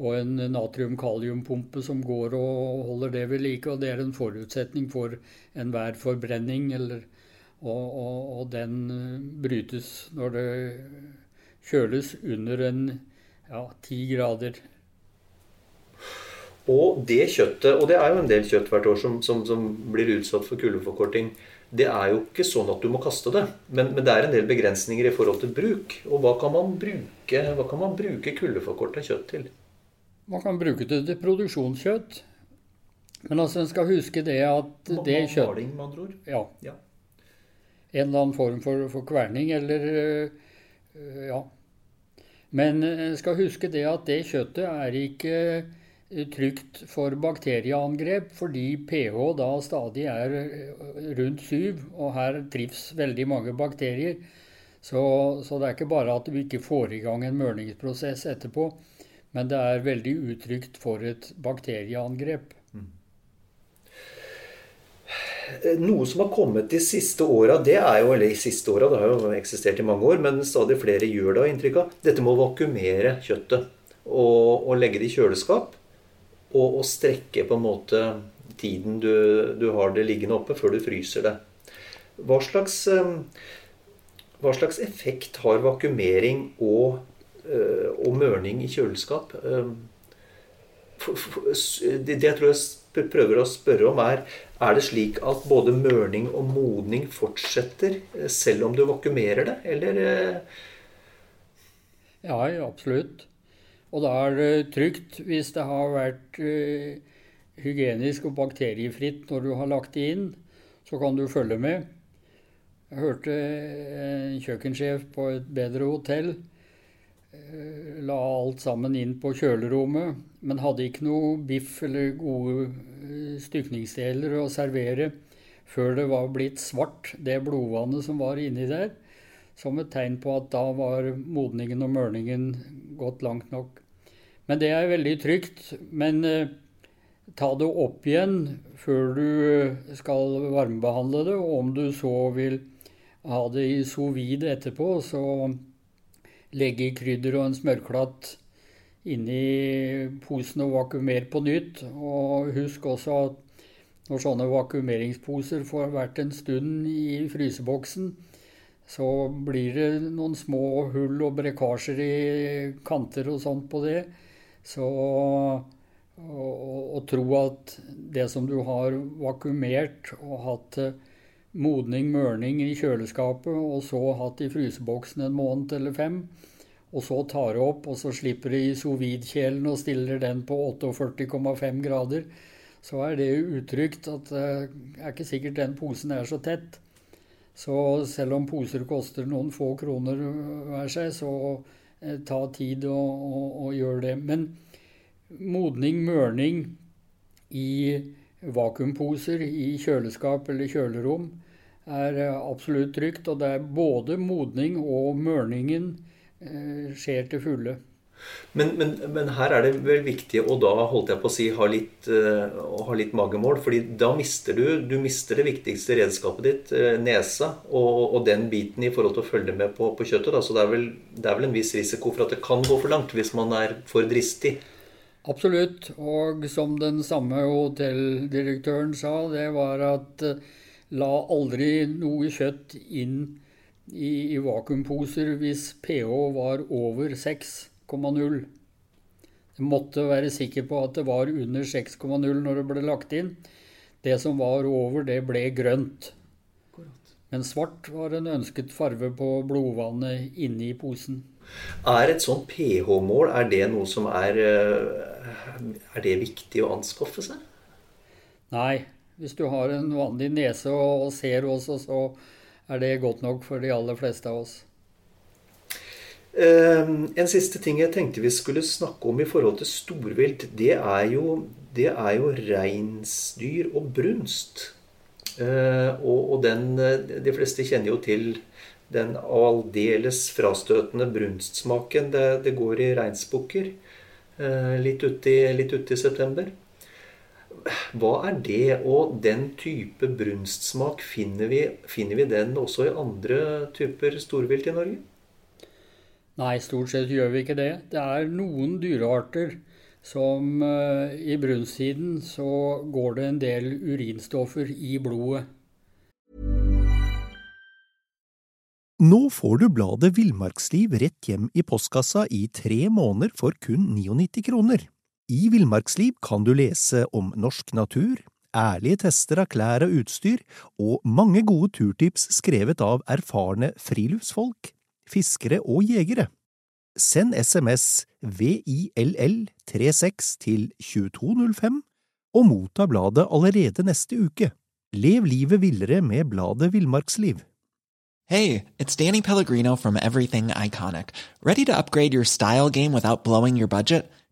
Og en natrium-kaliumpumpe som går og holder det ved like. Og det er en forutsetning for enhver forbrenning. Eller, og, og, og, den eh, brytes når det kjøles under en ja, ti grader. Og det kjøttet, og det er jo en del kjøtt hvert år som, som, som blir utsatt for kuldeforkorting, det er jo ikke sånn at du må kaste det. Men, men, det er en del begrensninger i forhold til bruk. Og hva kan man bruke, hva bruke kuldeforkorta kjøtt til? Man kan bruke det til produksjonskjøtt. Men altså, en skal huske det at det kjøtt Maling, med andre ord? Ja. ja. En eller annen form for, for kverning, eller øh, Ja. Men en skal huske det at det kjøttet er ikke trygt for bakterieangrep fordi pH da stadig er eh, rundt 7, og her trives veldig mange bakterier. Så, så, det er ikke bare at vi ikke får i gang en mørningsprosess etterpå, men det er veldig utrygt for et bakterieangrep. Mm. Noe som har kommet de siste åra, det er jo, eller de siste åra, det har jo eksistert i mange år, men stadig flere gjør det, har inntrykk av, dette med å vakuumere kjøttet og, og legge det i kjøleskap og, og strekke på en måte tiden du, du, har det liggende oppe, før du fryser det. Hva slags, eh, hva slags effekt har vakuumering og, eh, og mørning i kjøleskap? Eh, det jeg tror jeg prøver å spørre om, er er det slik at både mørning og modning fortsetter selv om du vakumerer det, eller? Ja, absolutt. Og da er det trygt hvis det har vært hygienisk og bakteriefritt når du har lagt det inn. Så kan du følge med. Jeg hørte en kjøkkensjef på et bedre hotell la alt sammen inn på kjølerommet, men hadde ikke noe biff eller gode uh, stykningsdeler å servere før det var blitt svart, det blodvannet som var inni der, som et tegn på at da var modningen og mørningen gått langt nok. Men det er veldig trygt. Men eh, ta det opp igjen før du eh, skal varmebehandle det. Og om du så vil ha det i sous vide etterpå, så legge krydder og en smørklatt inni posen og vakuumer på nytt. Og husk også at når sånne vakuumeringsposer får vært en stund i fryseboksen, så blir det noen små hull og brekkasjer i kanter og sånt på det. Så å tro at det som du har vakuumert og hatt eh, modning, mørning i kjøleskapet, og så hatt i fryseboksen en måned eller fem, og så tar det opp, og så slipper det i sovidkjelen og stiller den på 48,5 grader, så er det utrygt at det er ikke sikkert den posen er så tett. Så selv om poser koster noen få kroner hver seg, så Eh, ta tid og, og, og gjøre det. Men modning, mørning i vakuumposer i kjøleskap eller kjølerom er eh, absolutt trygt. Og det er både modning og mørningen eh, skjer til fulle. Men, men, men, her er det vel viktig å da holdt jeg på å si, ha litt, uh, ha litt magemål. fordi da mister du, du mister det viktigste redskapet ditt, uh, nesa, og, og, den biten i forhold til å følge med på, på kjøttet. Da. Så det er, vel, det er, vel, en viss risiko for at det kan gå for langt hvis man er for dristig. Absolutt. Og som den samme hotelldirektøren sa, det var at uh, la aldri noe kjøtt inn i, i vakuumposer hvis pH var over 6,0. Jeg måtte være sikker på at det var under 6,0 når det ble lagt inn. Det som var over, det ble grønt. Men svart var en ønsket farve på blodvannet inni posen. Er et sånt pH-mål er det noe som er eh, Er det viktig å anskaffe seg? Nei. Hvis du har en vanlig nese og ser oss, så er det godt nok for de aller fleste av oss. Ehm, en siste ting jeg tenkte vi skulle snakke om i forhold til storvilt, det er jo jo reinsdyr og brunst. Eh, og, og den De fleste kjenner jo til den aldeles frastøtende brunstsmaken det, det går i reinsbukker litt uti, ut september. Hva er det? Og den type brunstsmak, finner vi, finner vi den også i andre typer storvilt i Norge? Nei, stort sett gjør vi ikke det. Det er noen dyrearter som uh, i brunsttiden så går det en del urinstoffer i blodet. Nå får du bladet Villmarksliv rett hjem i postkassa i tre måneder for kun 99 kroner. I Villmarksliv kan du lese om norsk natur, ærlige tester av klær og utstyr, og mange gode turtips skrevet av erfarne friluftsfolk, fiskere og jegere. Send SMS VILL36 til 2205 og motta bladet allerede neste uke. Lev livet villere med bladet Villmarksliv. Hey, it's Danny Pellegrino from Everything Iconic. Ready to upgrade your style game without blowing your budget?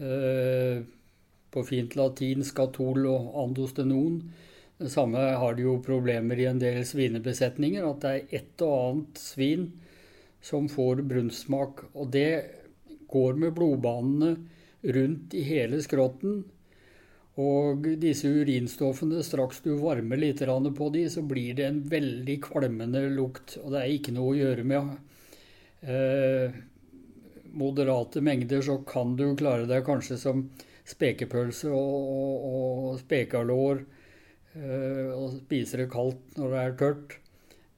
På fint latin skatol og andostenon. Det samme har de jo problemer i en del svinebesetninger, at det er et og annet svin som får brunnsmak. Og det går med blodbanene rundt i hele skrotten. Og disse urinstoffene, straks du varmer litt på de, så blir det en veldig kvalmende lukt. Og det er ikke noe å gjøre med eh, moderate mengder, så kan du klare deg kanskje som spekepølse og, og, og spekalår. Eh, og spiser det kaldt når det er tørt.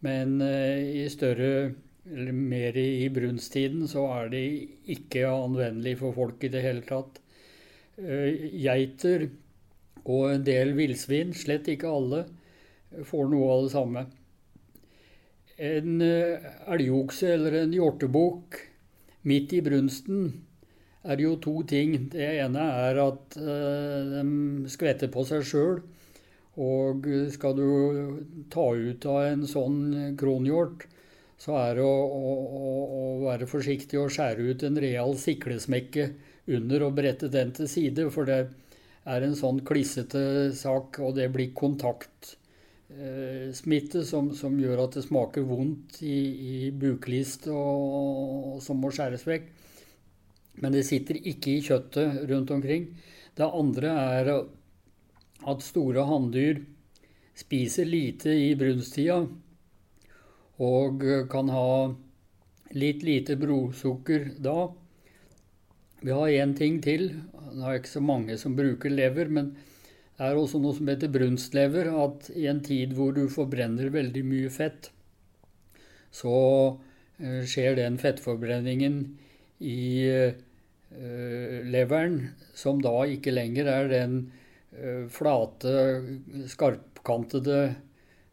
Men eh, i større eller mer i brunsttiden, så er de ikke anvendelig for folk i det hele tatt. Eh, geiter og en del villsvin, slett ikke alle, får noe av det samme. En elgokse eller en hjortebukk midt i brunsten er det jo to ting. Det ene er at eh, de skvetter på seg sjøl. Og skal du ta ut av en sånn kronhjort, så er det å, å, å, være forsiktig og skjære ut en real siklesmekke under og brette den til side. For det er en sånn klissete sak, og det blir kontaktsmitte som, som, gjør at det smaker vondt i, i buklist og, og, som må skjæres vekk. Men det sitter ikke i kjøttet rundt omkring. Det andre er at store hanndyr spiser lite i brunsttida og eh, kan ha litt lite blodsukker da. Vi har én ting til. Det er ikke så mange som bruker lever, men er også noe som heter brunstlever. At i en tid hvor du forbrenner veldig mye fett, så eh, skjer den fettforbrenningen i uh, leveren, som da ikke lenger er den uh, flate, skarpkantede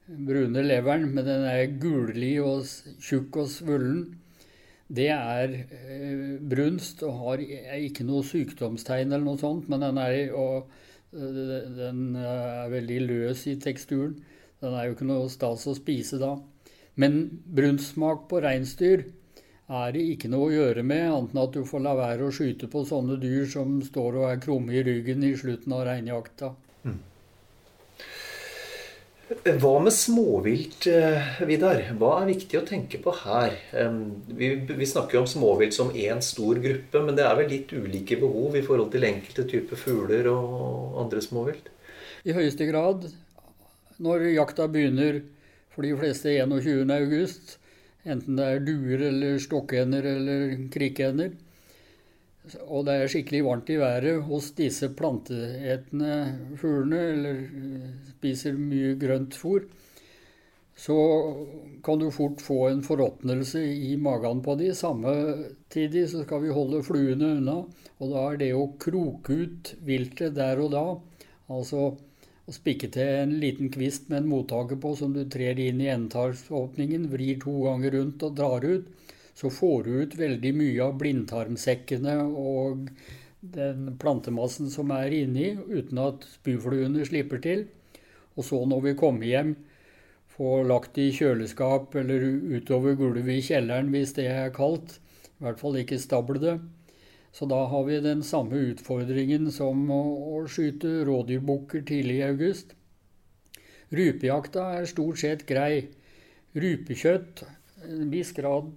brune leveren, men den er gullig og tjukk og svullen. Det er eh, brunst og har ikke noe sykdomstegn eller noe sånt, men den er, og, eh, den er veldig løs i teksturen. Den er jo ikke noe stas å spise da. Men brunstsmak på reinsdyr er det ikke noe å gjøre med, annet enn at du får la være å skyte på sånne dyr som står og er krumme i ryggen i slutten av reinjakta. Hva med småvilt, eh, Vidar? Hva er viktig å tenke på her? Vi, vi snakker jo om småvilt som én stor gruppe, men det er vel litt ulike behov i forhold til enkelte typer fugler og andre småvilt? I høyeste grad. Når jakta begynner for de fleste 21.8, enten det er duer eller stokkender eller krikkender, og det er skikkelig varmt i været hos disse planteetende fuglene, eller eh, spiser mye grønt fôr, så kan du fort få en forråtnelse i magen på de. Samtidig så skal vi holde fluene unna. Og da er det å kroke ut viltet der og da Altså å spikke til en liten kvist med en mottaker på som du trer inn i endetarmsåpningen, vrir to ganger rundt og drar ut, så får du ut veldig mye av blindtarmsekkene og den plantemassen som er inni, uten at spyfluene slipper til. Og så når vi kommer hjem, få lagt i kjøleskap eller utover gulvet i kjelleren hvis det er kaldt. I hvert fall ikke stable det. Så da har vi den samme utfordringen som å skyte rådyrbukker tidlig i august. Rypejakta er stort sett grei. Rypekjøtt, en viss grad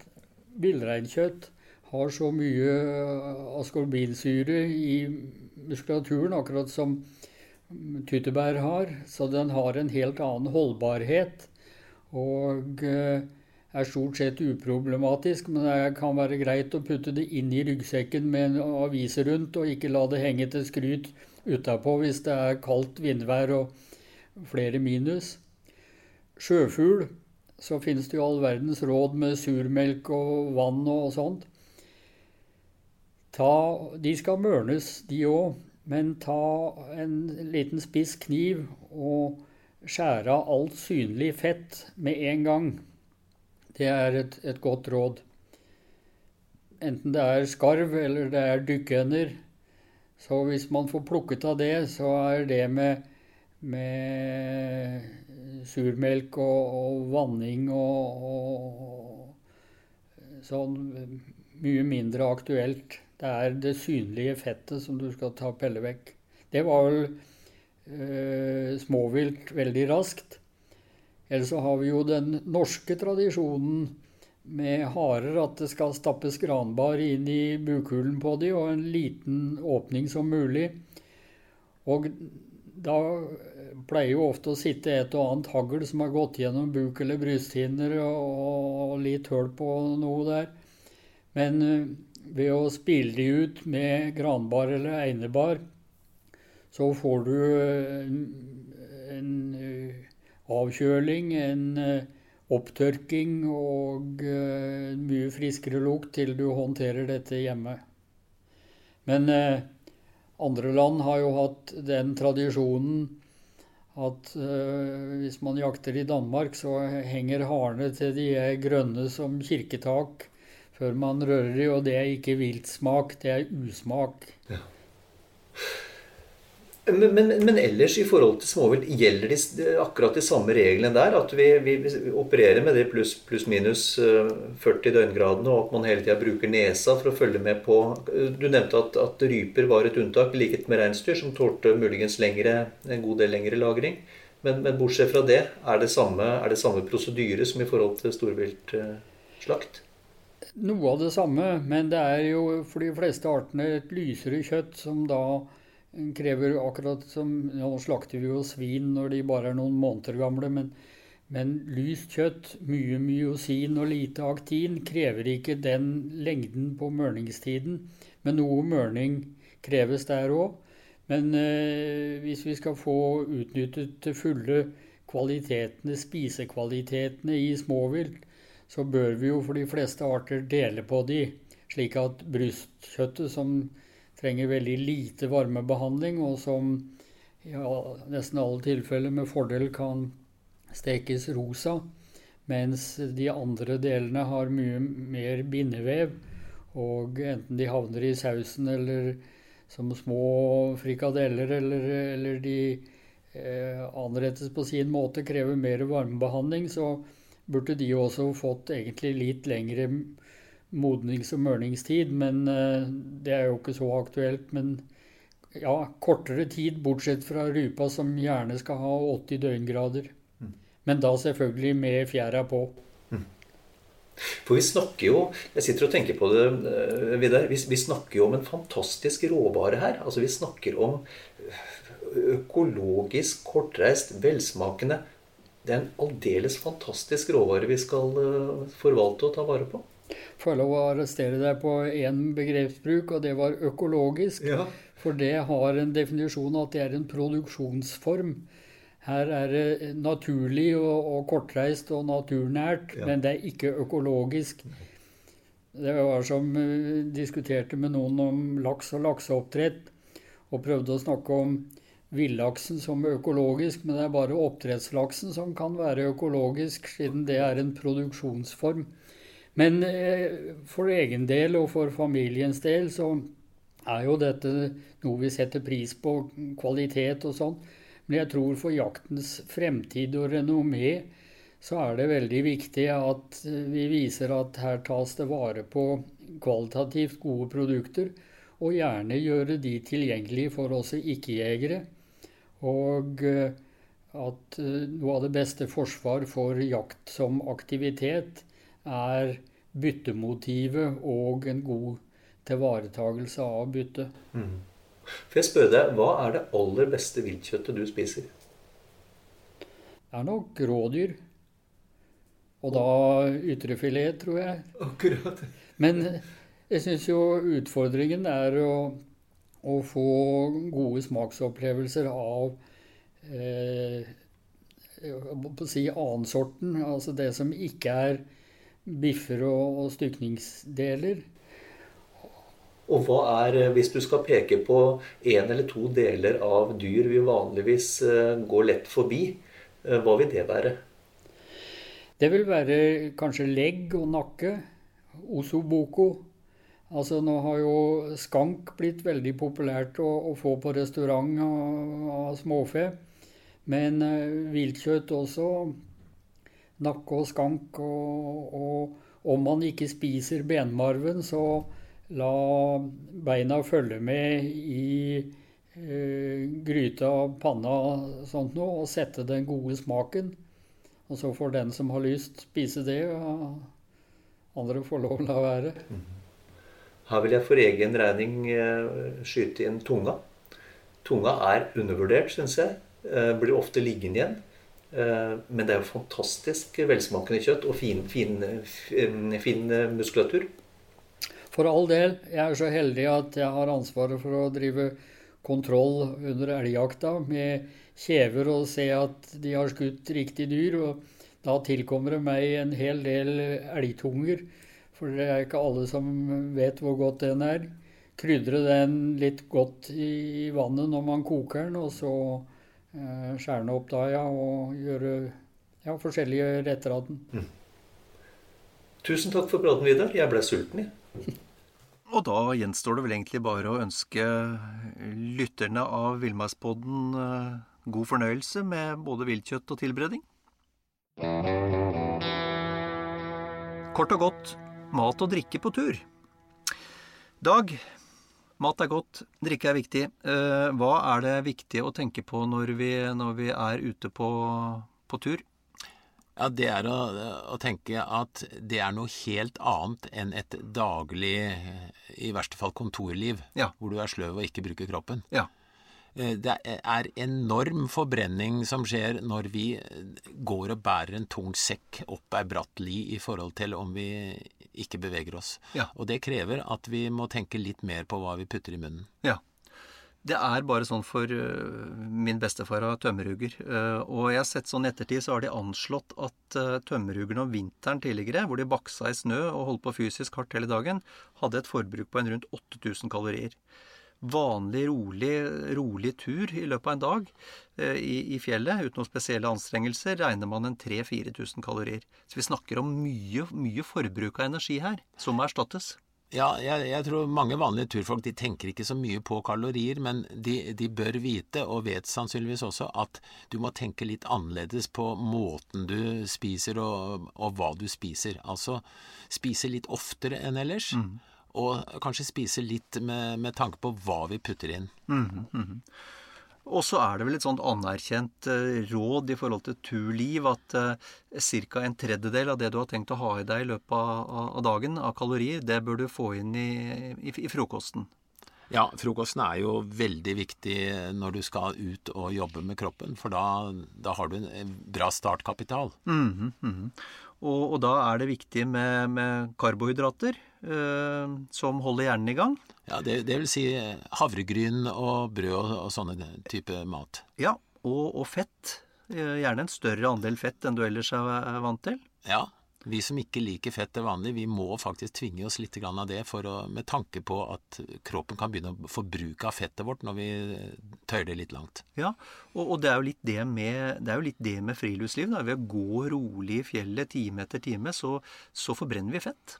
villreinkjøtt, har så mye askorbinsyre i muskulaturen, akkurat som tyttebær har, så den har en helt annen holdbarhet. Og eh, er stort sett uproblematisk, men det kan være greit å putte det inn i ryggsekken med en avis rundt, og ikke la det henge til skryt utapå hvis det er kaldt vindvær og flere minus. Sjøfugl, så finnes det jo all verdens råd med surmelk og vann og sånt. Ta, de skal mørnes, de òg, men ta en liten spiss kniv og skjære av alt synlig fett med en gang. Det er et, et, godt råd. Enten det er skarv eller det er dykkender. Så hvis man får plukket av det, så er det med, med surmelk og, og vanning og, og sånn mye mindre aktuelt. Det er det synlige fettet som du skal ta pelle vekk. Det var vel eh, småvilt veldig raskt. Eller så har vi jo den norske tradisjonen med harer, at det skal stappes granbar inn i bukhulen på de, og en liten åpning som mulig. Og da pleier jo ofte å sitte et og annet hagl som har gått gjennom buk eller brysthinner, og, litt hull på noe der. Men eh, ved å spille de ut med granbar eller einebar, så får du en, en eh, avkjøling, en eh, opptørking og mye friskere lukt til du håndterer dette hjemme. Men andre land har jo hatt den tradisjonen at uh, hvis man jakter i Danmark, så henger harene til de er grønne som kirketak før man rører de, og det er ikke viltsmak, det er usmak. Ja. Men, men, men, ellers i forhold til småvilt, gjelder de akkurat de samme reglene der? At vi, vi opererer med det pluss plus minus 40 eh, døgngradene, og at man hele tida bruker nesa for å følge med på Du nevnte at, at ryper var et unntak, likhet med reinsdyr, som tålte muligens lengre, en god del lengre lagring. Men, men, bortsett fra det, er det samme, samme prosedyre som i forhold til storviltslakt? Noe av det samme, men det er jo for de fleste artene et lysere kjøtt som da krever akkurat som Nå slakter vi jo svin når de bare er noen måneder gamle, men, men lyst kjøtt, mye myosin og lite aktin, krever ikke den lengden på mørningstiden. Men noe mørning kreves der òg. Men eh, hvis vi skal få utnyttet til fulle kvalitetene, spisekvalitetene i småvilt, så bør vi jo for de fleste arter dele på de, slik at brystkjøttet som trenger veldig lite varmebehandling, og som i ja, nesten alle tilfeller med fordel kan stekes rosa, mens de andre delene har mye mer bindevev. Og enten de havner i sausen eller som små frikadeller, eller, eller de eh, anrettes på sin måte, krever mer varmebehandling, så burde de også fått egentlig litt lengre modnings- og mørningstid, men eh, det er jo ikke så aktuelt. Men ja, kortere tid, bortsett fra rypa som gjerne skal ha 80 døgngrader. Mm. Men da selvfølgelig med fjæra på. Mm. For vi snakker jo Jeg sitter og tenker på det, eh, Vidar. Vi, vi snakker jo om en fantastisk råvare her. Altså Vi snakker om økologisk, kortreist, velsmakende Det er en aldeles fantastisk råvare vi skal eh, forvalte og ta vare på får lov å arrestere deg på én begrepsbruk, og det var økologisk. Ja. For det har en definisjon at det er en produksjonsform. Her er det naturlig og, og kortreist og naturnært, ja. men det er ikke økologisk. Det var som uh, diskuterte med noen om laks og lakseoppdrett, og prøvde å snakke om villaksen som økologisk, men det er bare oppdrettslaksen som kan være økologisk, siden det er en produksjonsform. Men eh, for egen del og for familiens del så er jo dette noe vi setter pris på, kvalitet og sånn. Men jeg tror for jaktens fremtid og renommé så er det veldig viktig at vi viser at her tas det vare på kvalitativt gode produkter, og gjerne gjøre de tilgjengelige for oss ikke-jegere. Og eh, at eh, noe av det beste forsvar for jakt som aktivitet er byttemotivet og en god tilvaretagelse av byttet. Mm. For jeg spør deg, Hva er det aller beste viltkjøttet du spiser? Det er nok rådyr. Og da ytrefilet, tror jeg. Akkurat. Men jeg syns jo utfordringen er å, å, få gode smaksopplevelser av eh, på å si annensorten. Altså det som ikke er biffer og, og stykningsdeler. Og hva er, eh, hvis du skal peke på én eller to deler av dyr vi vanligvis eh, går lett forbi, eh, hva vil det være? Det vil være kanskje legg og nakke. Osoboko. Altså Nå har jo skank blitt veldig populært å, å få på restaurant av, småfe. Men viltkjøtt også. Nakke og skank. Og, og om man ikke spiser benmarven, så La beina følge med i eh, gryta, panna sånt noe, og sette den gode smaken. Og så får den som har lyst, spise det, og andre får lov å la være. Her vil jeg for egen regning eh, skyte inn tunga. Tunga er undervurdert, syns jeg. Eh, blir ofte liggende igjen. Eh, men det er jo fantastisk velsmakende kjøtt og fin, fin, fin, fin muskulatur. For all del. Jeg er så heldig at jeg har ansvaret for å drive kontroll under elgjakta med kjever og se at de har skutt riktig dyr. Og da tilkommer det meg en hel del elgtunger. For det er ikke alle som vet hvor godt den er. Krydre den litt godt i vannet når man koker den, og så eh, skjære opp da, ja, og gjøre ja, forskjellige retter av den. Mm. Tusen takk for praten, Vidar. Jeg ble sulten, jeg. Og da gjenstår det vel egentlig bare å ønske lytterne av Villmarkspodden eh, god fornøyelse med både viltkjøtt og tilberedning. Kort og godt mat og drikke på tur. Dag, mat er godt, drikke er viktig. Eh, hva er det viktig å tenke på når vi, når vi er ute på, på tur? Ja, Det er å, å, tenke at det er noe helt annet enn et daglig, i verste fall kontorliv, ja. hvor du er sløv og ikke bruker kroppen. Ja. Eh, det er enorm forbrenning som skjer når vi går og bærer en tung sekk opp ei bratt li i forhold til om vi ikke beveger oss. Ja. Og det krever at vi må tenke litt mer på hva vi putter i munnen. Ja. Det er bare sånn for uh, min bestefar av tømmerhugger. Og jeg har sett sånn i ettertid så har de anslått at tømmerhuggerne om vinteren tidligere, hvor de baksa i snø og holdt på fysisk hardt hele dagen, hadde et forbruk på en rundt 8000 kalorier. Vanlig, rolig, rolig tur i løpet av en dag i, i, fjellet uten noen spesielle anstrengelser regner man en 3000-4000 kalorier. Så vi snakker om mye, mye forbruk av energi her, som må erstattes. Ja, jeg, jeg, tror mange vanlige turfolk de tenker ikke så mye på kalorier, men de, de, bør vite, og vet sannsynligvis også, at du må tenke litt annerledes på måten du spiser og, og hva du spiser. Altså spise litt oftere enn ellers, mm. Og kanskje spise litt med, med, tanke på hva vi putter inn. Mm -hmm. Og så er det vel et sånt anerkjent eh, råd i forhold til turliv at uh, ca. en tredjedel av det du har tenkt å ha i deg i løpet av, dagen av kalorier, det bør du få inn i, i, i, frokosten. Ja, frokosten er jo veldig viktig når du skal ut og jobbe med kroppen, for da, da har du en bra startkapital. Mm -hmm. Og, og, da er det viktig med, med karbohydrater eh, som holder hjernen i gang. Ja, det, det, vil si havregryn og brød og, og sånne type mat. Ja, og, og, fett. Eh, gjerne en større andel fett enn du ellers er, er vant til. Ja, Vi som ikke liker fett til vanlig, vi må faktisk tvinge oss litt av det for å, med tanke på at kroppen kan begynne å forbruke av fettet vårt når vi tøyer det litt langt. Ja, og, og det, er jo litt det, med, det er jo litt det med friluftsliv. Da. Ved å gå rolig i fjellet time etter time, så, så forbrenner vi fett.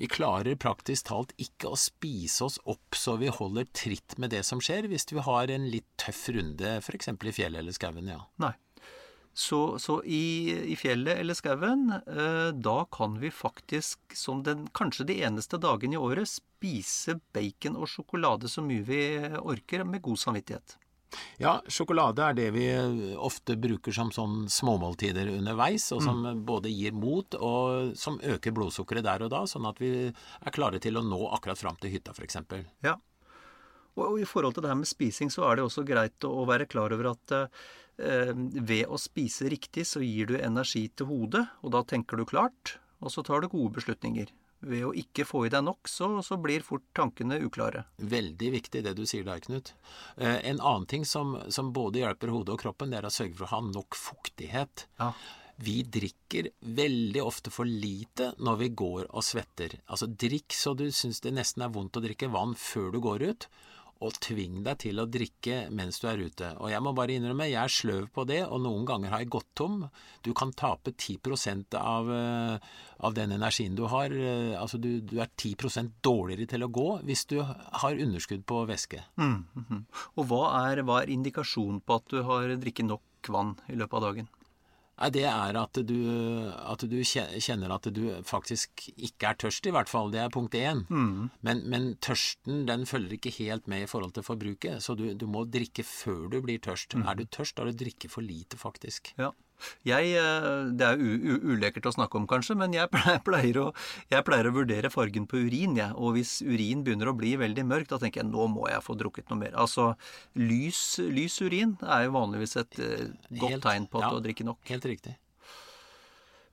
Vi klarer praktisk talt ikke å spise oss opp så vi holder tritt med det som skjer, hvis vi har en litt tøff runde f.eks. i fjellet eller skauen, ja. Nei. Så, så i, i, fjellet eller skauen, eh, da kan vi faktisk, som den kanskje de eneste dagen i året, spise bacon og sjokolade så mye vi orker, med god samvittighet. Ja, sjokolade er det vi ofte bruker som sånn småmåltider underveis, og som mm. både gir mot og som øker blodsukkeret der og da, sånn at vi er klare til å nå akkurat fram til hytta, f.eks. Ja. Og, og, i forhold til det her med spising, så er det også greit å, å være klar over at eh, ved å spise riktig, så gir du energi til hodet, og da tenker du klart, og så tar du gode beslutninger. Ved å ikke få i deg nok, så, så blir fort tankene uklare. Veldig viktig det du sier der, Knut. Eh, en annen ting som, som, både hjelper hodet og kroppen, det er å sørge for å ha nok fuktighet. Ja. Vi drikker veldig ofte for lite når vi går og svetter. Altså drikk så du syns det nesten er vondt å drikke vann før du går ut og tving deg til å drikke mens du er ute. Og jeg må bare innrømme, jeg er sløv på det, og noen ganger har jeg gått tom. Du kan tape 10 av, eh, av den energien du har. Eh, altså du, du, er 10% dårligere til å gå hvis du har underskudd på væske. Mm, mm, mm. Og hva er, hva er indikasjonen på at du har drikket nok vann i løpet av dagen? Nei, det er at du, at du, kjenner at du faktisk ikke er tørst, i hvert fall. Det er punkt én. Mm. Men, men, tørsten den følger ikke helt med i forhold til forbruket, så du, du må drikke før du blir tørst. Mm. Er du tørst, da har du drikke for lite, faktisk. Ja. Jeg, eh, det er ulekkert å snakke om, kanskje, men jeg pleier, å, jeg pleier å, vurdere fargen på urin. Ja. Og hvis urin begynner å bli veldig mørk, da tenker jeg nå må jeg få drukket noe mer. Altså, lys, lys urin er jo vanligvis et uh, godt helt, tegn på at ja, du drikker nok. Helt riktig.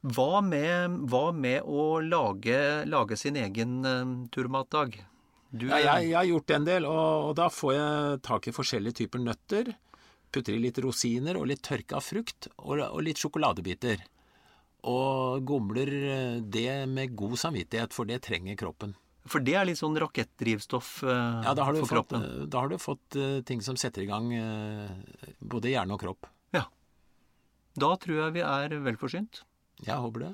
Hva med, hva med å lage, lage, sin egen uh, turmatdag? Du, ja, jeg, jeg, har gjort en del, og, og da får jeg tak i forskjellige typer nøtter putter i litt rosiner og litt tørka frukt og, og litt sjokoladebiter. Og gomler eh, det med god samvittighet, for det trenger kroppen. For det er litt sånn rakettdrivstoff eh, ja, for fått, kroppen? Da har du fått uh, ting som setter i gang uh, både hjerne og kropp. Ja. Da tror jeg vi er velforsynt. Jeg håper det.